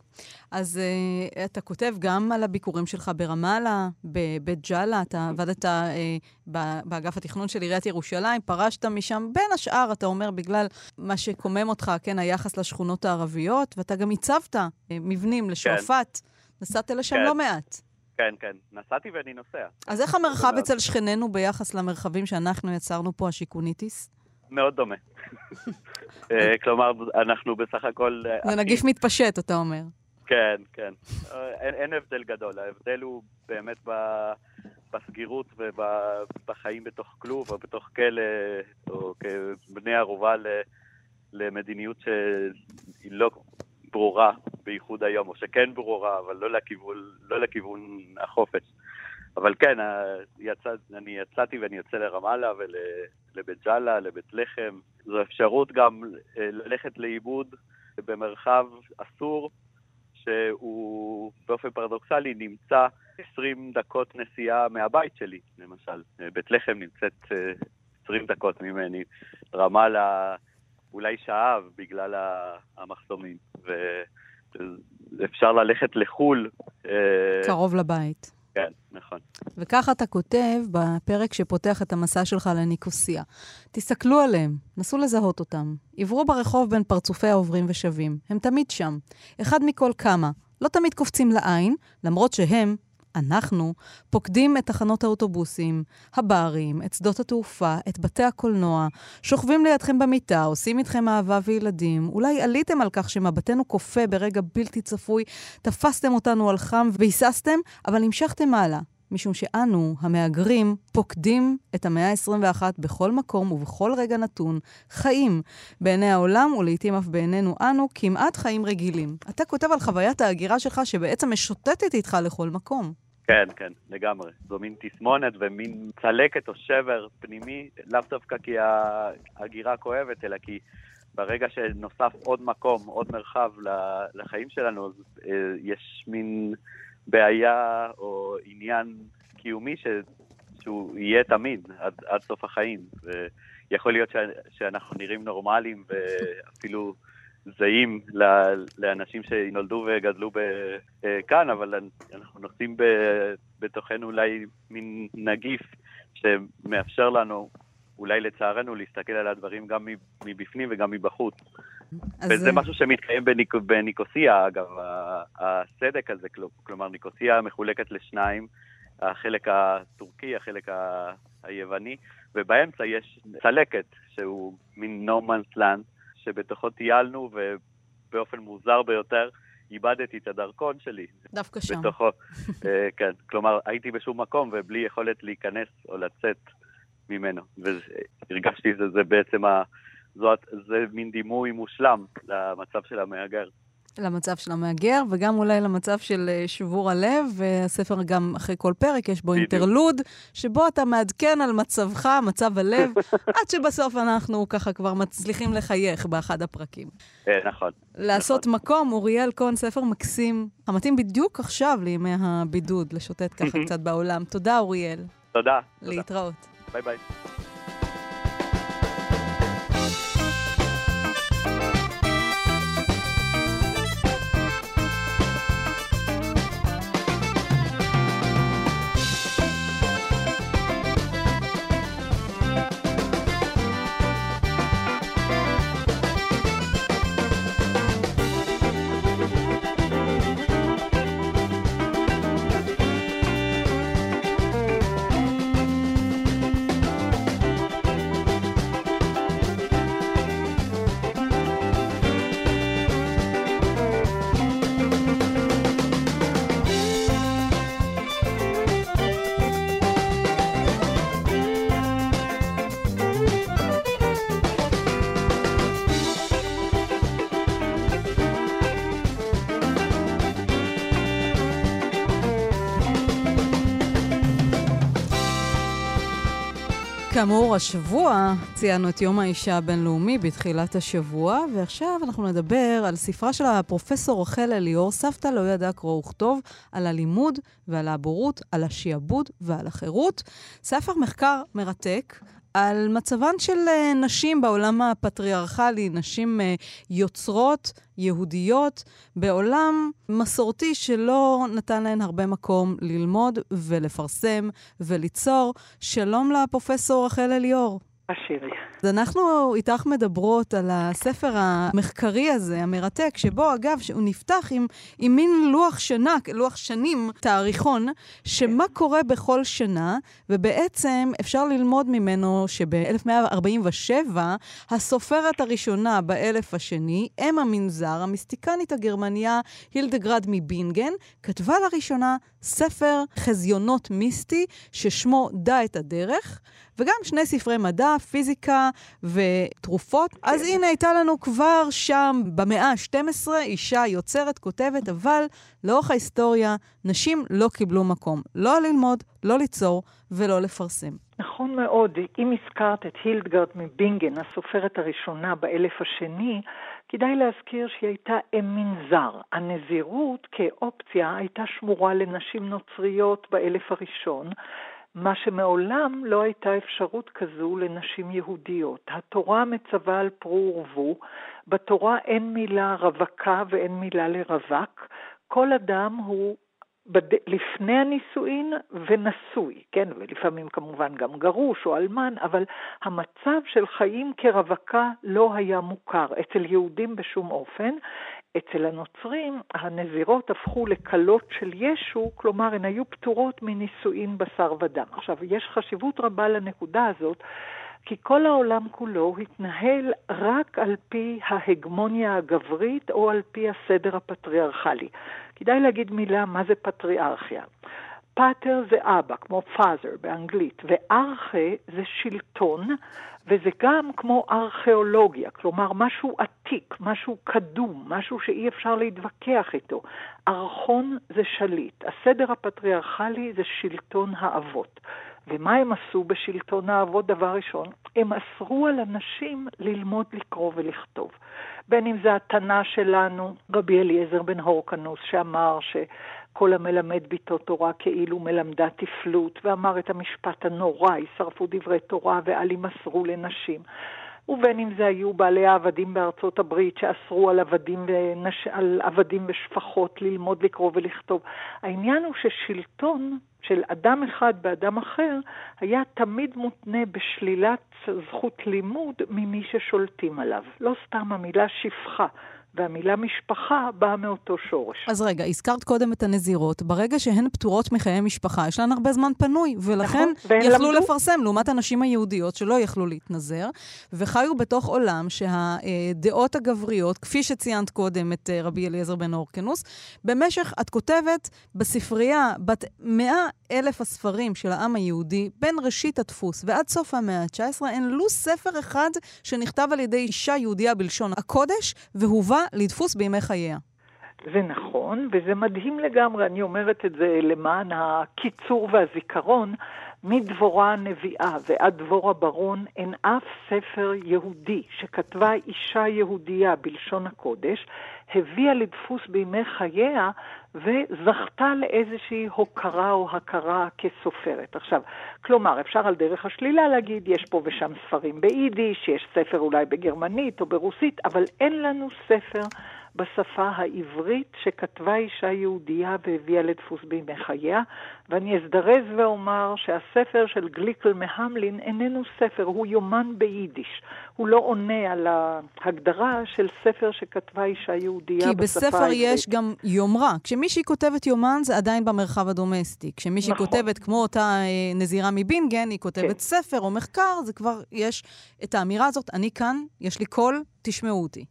אז uh, אתה כותב גם על הביקורים שלך ברמאללה, בבית ג'אלה, אתה עבדת uh, באגף התכנון של עיריית ירושלים, פרשת משם, בין השאר, אתה אומר, בגלל מה שקומם אותך, כן, היחס לשכונות הערביות, ואתה גם הצבת uh, מבנים לשועפאט. נסעת לשם כן. לא מעט. כן, כן, נסעתי ואני נוסע. אז איך המרחב תודה. אצל שכנינו ביחס למרחבים שאנחנו יצרנו פה, השיכוניטיס? מאוד דומה. אה, כלומר, אנחנו בסך הכל... אה, זה. נגיף מתפשט, אתה אומר. כן, כן. אה, אין, אין הבדל גדול, ההבדל הוא באמת ב, בסגירות ובחיים בתוך כלוב או בתוך כלא, או כבני ערובה ל, למדיניות שהיא לא ברורה בייחוד היום, או שכן ברורה, אבל לא לכיוון, לא לכיוון החופש. אבל כן, יצא, אני יצאתי ואני יוצא לרמאללה ולבית ג'אלה, לבית לחם. זו אפשרות גם אה, ללכת לאיבוד במרחב אסור, שהוא באופן פרדוקסלי נמצא 20 דקות נסיעה מהבית שלי, למשל. אה, בית לחם נמצאת אה, 20 דקות ממני, רמאללה אולי שעה בגלל המחסומים. ואפשר ללכת לחו"ל. אה, קרוב לבית. כן, נכון. וככה אתה כותב בפרק שפותח את המסע שלך לניקוסיה. תסתכלו עליהם, נסו לזהות אותם. עברו ברחוב בין פרצופי העוברים ושבים. הם תמיד שם. אחד מכל כמה. לא תמיד קופצים לעין, למרות שהם, אנחנו, פוקדים את תחנות האוטובוסים, הברים, את שדות התעופה, את בתי הקולנוע, שוכבים לידכם במיטה, עושים איתכם אהבה וילדים. אולי עליתם על כך שמבטנו כופה ברגע בלתי צפוי, תפסתם אותנו על חם והיססתם, אבל המשכתם הלאה. משום שאנו, המהגרים, פוקדים את המאה ה-21 בכל מקום ובכל רגע נתון, חיים בעיני העולם ולעיתים אף בעינינו אנו, כמעט חיים רגילים. אתה כותב על חוויית ההגירה שלך שבעצם משוטטת איתך לכל מקום. כן, כן, לגמרי. זו מין תסמונת ומין צלקת או שבר פנימי, לאו דווקא כי ההגירה כואבת, אלא כי ברגע שנוסף עוד מקום, עוד מרחב לחיים שלנו, אז אה, יש מין בעיה או עניין קיומי ש... שהוא יהיה תמיד, עד, עד סוף החיים. ויכול להיות ש... שאנחנו נראים נורמליים ואפילו זהים לאנשים שנולדו וגדלו אה, כאן, אבל אנחנו נושאים בתוכנו אולי מין נגיף שמאפשר לנו, אולי לצערנו, להסתכל על הדברים גם מבפנים וגם מבחוץ. וזה משהו שמתקיים בניק... בניקוסיה, אגב, הסדק הזה, כל- כלומר, ניקוסיה מחולקת לשניים, החלק הטורקי, החלק ה... היווני, ובאמצע יש צלקת, שהוא מין no man's land, שבתוכו טיילנו, ובאופן מוזר ביותר, איבדתי את הדרכון שלי דווקא שם. בתוכו. אה, כן, כלומר, הייתי בשום מקום ובלי יכולת להיכנס או לצאת ממנו. והרגשתי שזה בעצם, ה... זאת, זה מין דימוי מושלם למצב של המהגר. למצב של המהגר, וגם אולי למצב של אה, שבור הלב, והספר גם אחרי כל פרק יש בו. אינטרלוד, שבו אתה מעדכן על מצבך, מצב הלב, עד שבסוף אנחנו ככה כבר מצליחים לחייך באחד הפרקים. אה, נכון. לעשות מקום, אוריאל כהן, ספר מקסים, המתאים בדיוק עכשיו לימי הבידוד, לשוטט ככה קצת בעולם. תודה, אוריאל. תודה. תודה. להתראות. ביי ביי. כאמור, השבוע ציינו את יום האישה הבינלאומי בתחילת השבוע, ועכשיו אנחנו נדבר על ספרה של הפרופסור רחל אליאור, סבתא לא ידעה קרוא וכתוב, על הלימוד ועל הבורות, על השיעבוד ועל החירות. ספר מחקר מרתק על מצבן של אה, נשים בעולם הפטריארכלי, נשים אה, יוצרות, יהודיות, בעולם מסורתי שלא נתן להן הרבה מקום ללמוד ולפרסם וליצור. שלום לפרופסור רחל אליאור. השירי. אז אנחנו איתך מדברות על הספר המחקרי הזה, המרתק, שבו, אגב, הוא נפתח עם, עם מין לוח שנה, לוח שנים, תאריכון, שמה קורה בכל שנה, ובעצם אפשר ללמוד ממנו שב-1147, הסופרת הראשונה באלף השני, אם המנזר, המיסטיקנית הגרמניה הילדגרד מבינגן, כתבה לראשונה ספר חזיונות מיסטי ששמו דע את הדרך. וגם שני ספרי מדע, פיזיקה ותרופות. אז הנה, הייתה לנו כבר שם, במאה ה-12, אישה יוצרת, כותבת, אבל לאורך ההיסטוריה, נשים לא קיבלו מקום. לא ללמוד, לא ליצור ולא לפרסם. נכון מאוד. אם הזכרת את הילדגרד מבינגן, הסופרת הראשונה באלף השני, כדאי להזכיר שהיא הייתה אם מנזר. הנזירות כאופציה הייתה שמורה לנשים נוצריות באלף הראשון, מה שמעולם לא הייתה אפשרות כזו לנשים יהודיות. התורה מצווה על פרו ורבו, בתורה אין מילה רווקה ואין מילה לרווק, כל אדם הוא בד... לפני הנישואין ונשוי, כן, ולפעמים כמובן גם גרוש או אלמן, אבל המצב של חיים כרווקה לא היה מוכר אצל יהודים בשום אופן. אצל הנוצרים הנזירות הפכו לכלות של ישו, כלומר הן היו פטורות מנישואין בשר ודם. עכשיו, יש חשיבות רבה לנקודה הזאת, כי כל העולם כולו התנהל רק על פי ההגמוניה הגברית או על פי הסדר הפטריארכלי. כדאי להגיד מילה מה זה פטריארכיה. פאטר זה אבא, כמו פאזר באנגלית, וארכיה זה שלטון, וזה גם כמו ארכיאולוגיה, כלומר משהו עתיק, משהו קדום, משהו שאי אפשר להתווכח איתו. ארכון זה שליט, הסדר הפטריארכלי זה שלטון האבות. ומה הם עשו בשלטון האבות? דבר ראשון, הם אסרו על אנשים ללמוד לקרוא ולכתוב. בין אם זה התנא שלנו, רבי אליעזר בן הורקנוס, שאמר שכל המלמד ביתו תורה כאילו מלמדה תפלות, ואמר את המשפט הנורא, יישרפו דברי תורה ואל ימסרו לנשים. ובין אם זה היו בעלי העבדים בארצות הברית שאסרו על עבדים, ונש... על עבדים ושפחות ללמוד לקרוא ולכתוב. העניין הוא ששלטון של אדם אחד באדם אחר היה תמיד מותנה בשלילת זכות לימוד ממי ששולטים עליו. לא סתם המילה שפחה. והמילה משפחה באה מאותו שורש. אז רגע, הזכרת קודם את הנזירות. ברגע שהן פטורות מחיי משפחה, יש להן הרבה זמן פנוי, ולכן נכון, יכלו למדו... לפרסם, לעומת הנשים היהודיות שלא יכלו להתנזר, וחיו בתוך עולם שהדעות הגבריות, כפי שציינת קודם את אה, רבי אליעזר בן אורקנוס, במשך, את כותבת, בספרייה בת מאה אלף הספרים של העם היהודי, בין ראשית הדפוס ועד סוף המאה ה-19, אין לו ספר אחד שנכתב על ידי אישה יהודייה בלשון הקודש, והובא לדפוס בימי חייה. זה נכון, וזה מדהים לגמרי, אני אומרת את זה למען הקיצור והזיכרון, מדבורה הנביאה ועד דבורה ברון אין אף ספר יהודי שכתבה אישה יהודייה בלשון הקודש, הביאה לדפוס בימי חייה וזכתה לאיזושהי הוקרה או הכרה כסופרת. עכשיו, כלומר, אפשר על דרך השלילה להגיד, יש פה ושם ספרים ביידיש, יש ספר אולי בגרמנית או ברוסית, אבל אין לנו ספר בשפה העברית שכתבה אישה יהודייה והביאה לדפוס בימי חייה, ואני אזדרז ואומר שהספר של גליקל מהמלין איננו ספר, הוא יומן ביידיש. הוא לא עונה על ההגדרה של ספר שכתבה אישה יהודייה בשפה העברית. כי בספר יש גם יומרה. כשמישהי כותבת יומן זה עדיין במרחב הדומסטי. כשמישהי נכון. כותבת, כמו אותה אה, נזירה מבינגן, היא כותבת כן. ספר או מחקר, זה כבר יש את האמירה הזאת, אני כאן, יש לי קול, תשמעו אותי.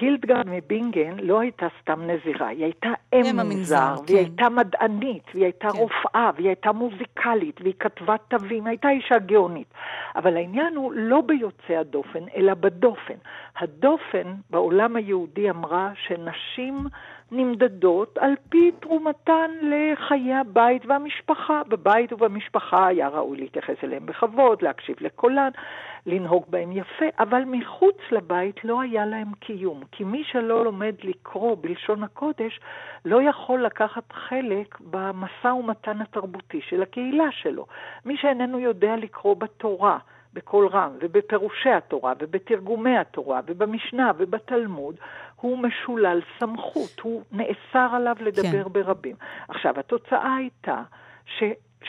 הילדגרד מבינגן לא הייתה סתם נזירה, היא הייתה אם מנזר, כן. והיא הייתה מדענית, והיא הייתה כן. רופאה, והיא הייתה מוזיקלית, והיא כתבה תווים, הייתה אישה גאונית. אבל העניין הוא לא ביוצאי הדופן, אלא בדופן. הדופן בעולם היהודי אמרה שנשים נמדדות על פי תרומתן לחיי הבית והמשפחה. בבית ובמשפחה היה ראוי להתייחס אליהם בכבוד, להקשיב לקולן, לנהוג בהם יפה, אבל מחוץ לבית לא היה להם קיום. כי מי שלא לומד לקרוא בלשון הקודש, לא יכול לקחת חלק במשא ומתן התרבותי של הקהילה שלו. מי שאיננו יודע לקרוא בתורה, בקול רם, ובפירושי התורה, ובתרגומי התורה, ובמשנה, ובתלמוד, הוא משולל סמכות, הוא נאסר עליו לדבר כן. ברבים. עכשיו, התוצאה הייתה ש...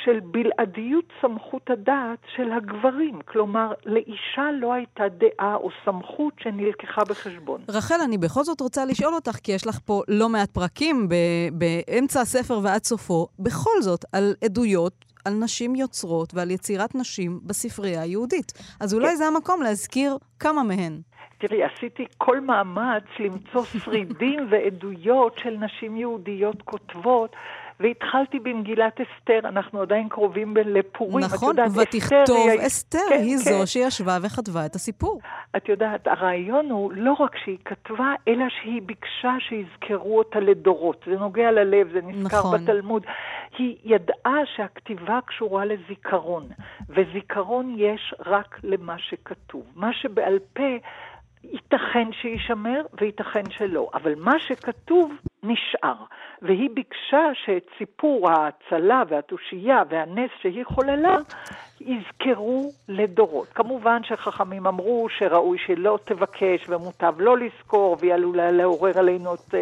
של בלעדיות סמכות הדעת של הגברים. כלומר, לאישה לא הייתה דעה או סמכות שנלקחה בחשבון. רחל, אני בכל זאת רוצה לשאול אותך, כי יש לך פה לא מעט פרקים ב- באמצע הספר ועד סופו, בכל זאת, על עדויות על נשים יוצרות ועל יצירת נשים בספרייה היהודית. אז אולי כן. זה המקום להזכיר כמה מהן. תראי, עשיתי כל מאמץ למצוא שרידים ועדויות של נשים יהודיות כותבות, והתחלתי במגילת אסתר, אנחנו עדיין קרובים לפורים. את נכון, יודעת, אסתר ותכתוב היא- אסתר, כן, היא כן. זו שישבה וכתבה את הסיפור. את יודעת, הרעיון הוא לא רק שהיא כתבה, אלא שהיא ביקשה שיזכרו אותה לדורות. זה נוגע ללב, זה נזכר נכון. בתלמוד. היא ידעה שהכתיבה קשורה לזיכרון, וזיכרון יש רק למה שכתוב. מה שבעל פה... ייתכן שיישמר וייתכן שלא, אבל מה שכתוב נשאר. והיא ביקשה שאת סיפור ההצלה והתושייה והנס שהיא חוללה יזכרו לדורות. כמובן שחכמים אמרו שראוי שלא תבקש ומוטב לא לזכור, והיא עלולה לעורר עלינו את uh,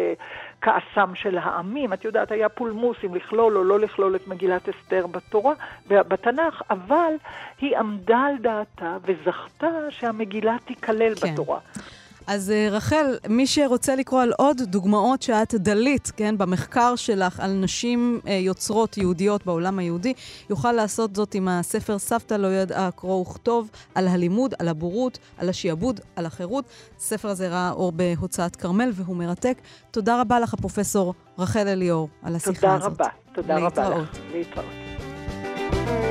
כעסם של העמים. את יודעת, היה פולמוס אם לכלול או לא לכלול את מגילת אסתר בתורה, בתנ"ך, אבל היא עמדה על דעתה וזכתה שהמגילה תיכלל כן. בתורה. אז אה, רחל, מי שרוצה לקרוא על עוד דוגמאות שאת דלית, כן, במחקר שלך על נשים אה, יוצרות יהודיות בעולם היהודי, יוכל לעשות זאת עם הספר סבתא לא ידעה קרוא וכתוב, על הלימוד, על הבורות, על השעבוד, על החירות. הספר הזה ראה אור בהוצאת כרמל והוא מרתק. תודה רבה לך, הפרופסור רחל אליאור, על השיחה תודה הזאת. רבה. תודה רבה להתראות. לך. להתראות.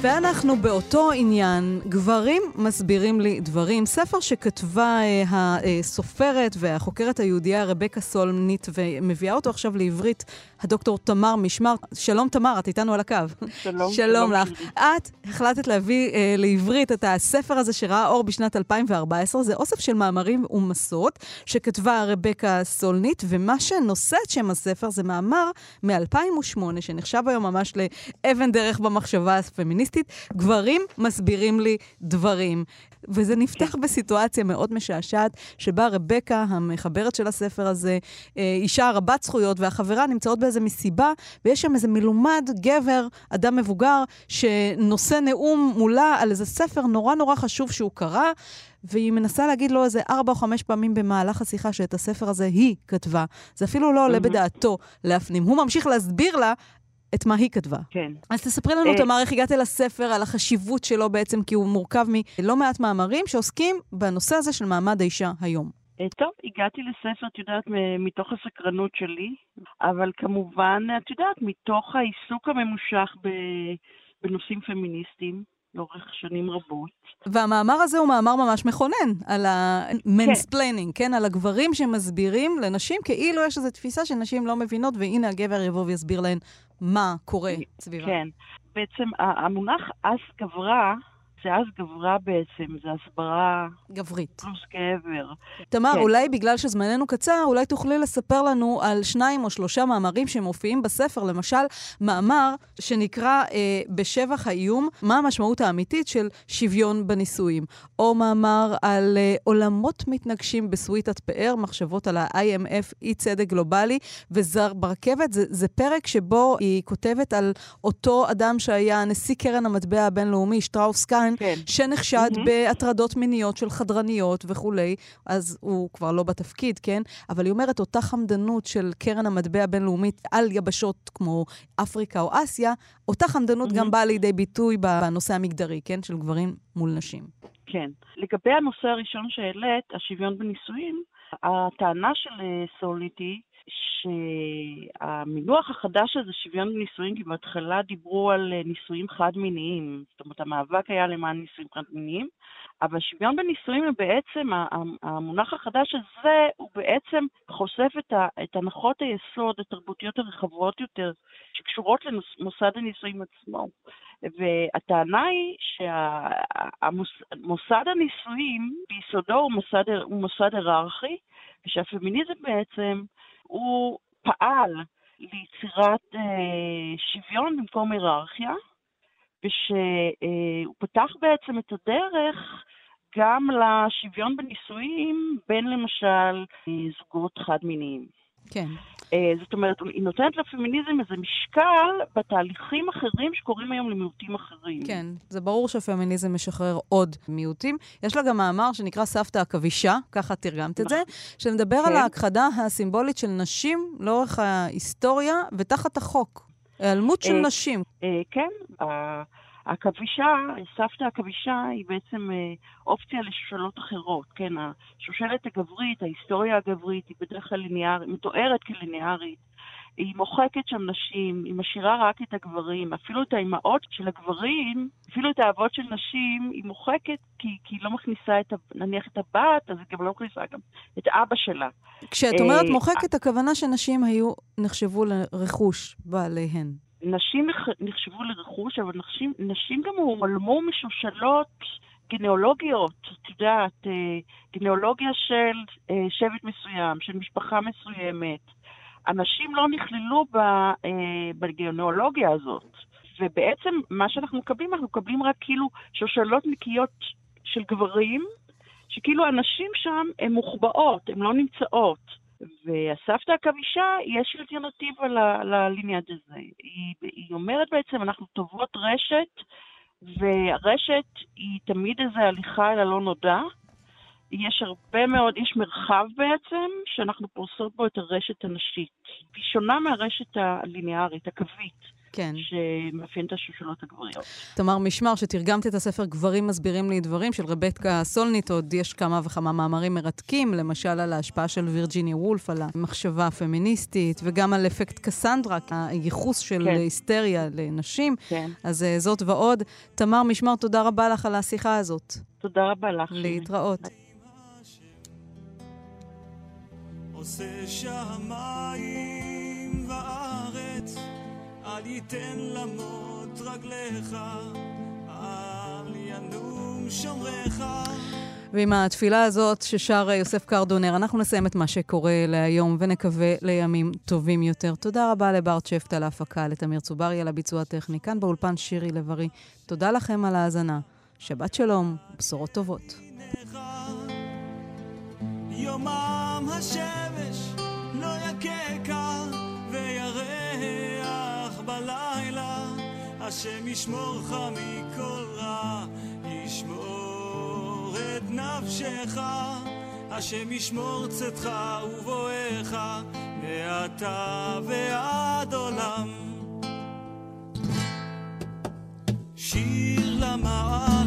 ואנחנו באותו עניין, גברים מסבירים לי דברים. ספר שכתבה אה, הסופרת והחוקרת היהודייה רבקה סולנית, ומביאה אותו עכשיו לעברית, הדוקטור תמר משמר. שלום תמר, את איתנו על הקו. שלום. שלום לך. את החלטת להביא אה, לעברית את הספר הזה שראה אור בשנת 2014. זה אוסף של מאמרים ומסות שכתבה רבקה סולנית, ומה שנושא את שם הספר זה מאמר מ-2008, שנחשב היום ממש לאבן דרך במחשבה הפמיניסטית. גברים מסבירים לי דברים. וזה נפתח בסיטואציה מאוד משעשעת, שבה רבקה, המחברת של הספר הזה, אה, אישה רבת זכויות, והחברה נמצאות באיזה מסיבה, ויש שם איזה מלומד, גבר, אדם מבוגר, שנושא נאום מולה על איזה ספר נורא נורא חשוב שהוא קרא, והיא מנסה להגיד לו איזה ארבע או חמש פעמים במהלך השיחה שאת הספר הזה היא כתבה. זה אפילו לא עולה בדעתו להפנים. הוא ממשיך להסביר לה את מה היא כתבה. כן. אז תספרי לנו, אה, תמר, איך הגעת לספר, על החשיבות שלו בעצם, כי הוא מורכב מלא מעט מאמרים שעוסקים בנושא הזה של מעמד האישה היום. אה, טוב, הגעתי לספר, את יודעת, מתוך הסקרנות שלי, אבל כמובן, את יודעת, מתוך העיסוק הממושך בנושאים פמיניסטיים לאורך שנים רבות. והמאמר הזה הוא מאמר ממש מכונן, על ה mansplaining, כן. כן? על הגברים שמסבירים לנשים כאילו יש איזו תפיסה שנשים לא מבינות, והנה הגבר יבוא ויסביר להן מה קורה סביבה. כן. בעצם המונח אס גברה, זה אס גברה בעצם, זה הסברה גברית. פלוס גבר. תמר, כן. אולי בגלל שזמננו קצר, אולי תוכלי לספר לנו על שניים או שלושה מאמרים שמופיעים בספר. למשל, מאמר שנקרא אה, בשבח האיום, מה המשמעות האמיתית של שוויון בנישואים. או מאמר על אה, עולמות מתנגשים בסוויטת פאר, מחשבות על ה-IMF, אי צדק גלובלי וזר ברכבת. זה, זה פרק שבו היא כותבת על אותו אדם שהיה נשיא קרן המטבע הבינלאומי, שטראוס כן. שנחשד מהמם. בהטרדות מיניות של חדרניות וכולי, אז הוא כבר לא בתפקיד, כן? אבל היא אומרת, אותה חמדנות של קרן המטבע הבינלאומית על יבשות כמו אפריקה או אסיה, אותה חמדנות גם מהמם. באה לידי ביטוי בנושא המגדרי, כן? של גברים מול נשים. כן. לגבי הנושא הראשון שהעלית, השוויון בנישואים, הטענה של אה, סולנית היא שהמינוח החדש הזה, שוויון בנישואים, כי בהתחלה דיברו על אה, נישואים חד-מיניים. זאת אומרת, המאבק היה למען נישואים חד-מיניים, אבל שוויון בנישואים הוא בעצם, המונח החדש הזה, הוא בעצם חושף את, ה, את הנחות היסוד התרבותיות הרחבות יותר, שקשורות למוסד הנישואים עצמו. והטענה היא שמוסד הנישואים ביסודו הוא מוסד, הוא מוסד היררכי, ושהפמיניזם בעצם הוא פעל ליצירת אה, שוויון במקום היררכיה, ושהוא פתח בעצם את הדרך גם לשוויון בנישואים בין למשל זוגות חד-מיניים. כן. אה, זאת אומרת, היא נותנת לפמיניזם איזה משקל בתהליכים אחרים שקורים היום למיעוטים אחרים. כן, זה ברור שהפמיניזם משחרר עוד מיעוטים. יש לה גם מאמר שנקרא סבתא עכבישה, ככה תרגמת את זה, שמדבר על כן. ההכחדה הסימבולית של נשים לאורך ההיסטוריה ותחת החוק. היעלמות של אה, נשים. אה, כן, העכבישה, סבתא העכבישה היא בעצם אה, אופציה לשושלות אחרות, כן, השושלת הגברית, ההיסטוריה הגברית היא בדרך כלל ליניארית, מתוארת כליניארית. היא מוחקת שם נשים, היא משאירה רק את הגברים, אפילו את האימהות של הגברים, אפילו את האבות של נשים, היא מוחקת כי, כי היא לא מכניסה את, נניח את הבת, אז היא גם לא מכניסה גם את אבא שלה. כשאת אומרת אה, מוחקת, הכוונה שנשים היו, נחשבו לרכוש בעליהן. נשים נח- נחשבו לרכוש, אבל נשים, נשים גם הועלמו משושלות גנאולוגיות, את יודעת, אה, גנאולוגיה של אה, שבט מסוים, של משפחה מסוימת. הנשים לא נכללו אה, בגנאולוגיה הזאת. ובעצם מה שאנחנו מקבלים, אנחנו מקבלים רק כאילו שושלות נקיות של גברים, שכאילו הנשים שם הן מוחבאות, הן לא נמצאות. והסבתא עכבישה, יש אלטרנטיבה לליניאד הזה. היא, היא אומרת בעצם, אנחנו טובות רשת, והרשת היא תמיד איזו הליכה אל הלא נודע. יש הרבה מאוד, יש מרחב בעצם, שאנחנו פורסות בו את הרשת הנשית. היא שונה מהרשת הליניארית, הקווית, כן. שמאפיינת את השושלות הגבריות. תמר משמר, שתרגמת את הספר גברים מסבירים לי דברים של רבקה סולנית, עוד יש כמה וכמה מאמרים מרתקים, למשל על ההשפעה של וירג'יניה וולף, על המחשבה הפמיניסטית, וגם על אפקט קסנדרה, הייחוס של כן. היסטריה לנשים. כן. אז אה, זאת ועוד. תמר משמר, תודה רבה לך על השיחה הזאת. תודה רבה לך. להתראות. עושה שמיים וארץ, אל ייתן למות רגליך, אל ינום שומריך. ועם התפילה הזאת ששר יוסף קרדונר, אנחנו נסיים את מה שקורה להיום ונקווה לימים טובים יותר. תודה רבה לברט שפט על ההפקה, לתמיר צוברי על הביצוע הטכני. כאן באולפן שירי לב-ארי. תודה לכם על ההאזנה. שבת שלום, בשורות טובות. יומם השמש לא יככה השם ישמורך מכל רע ישמור את נפשך. השם ישמור צאתך ובואך מעתה ועד עולם. שיר למעלה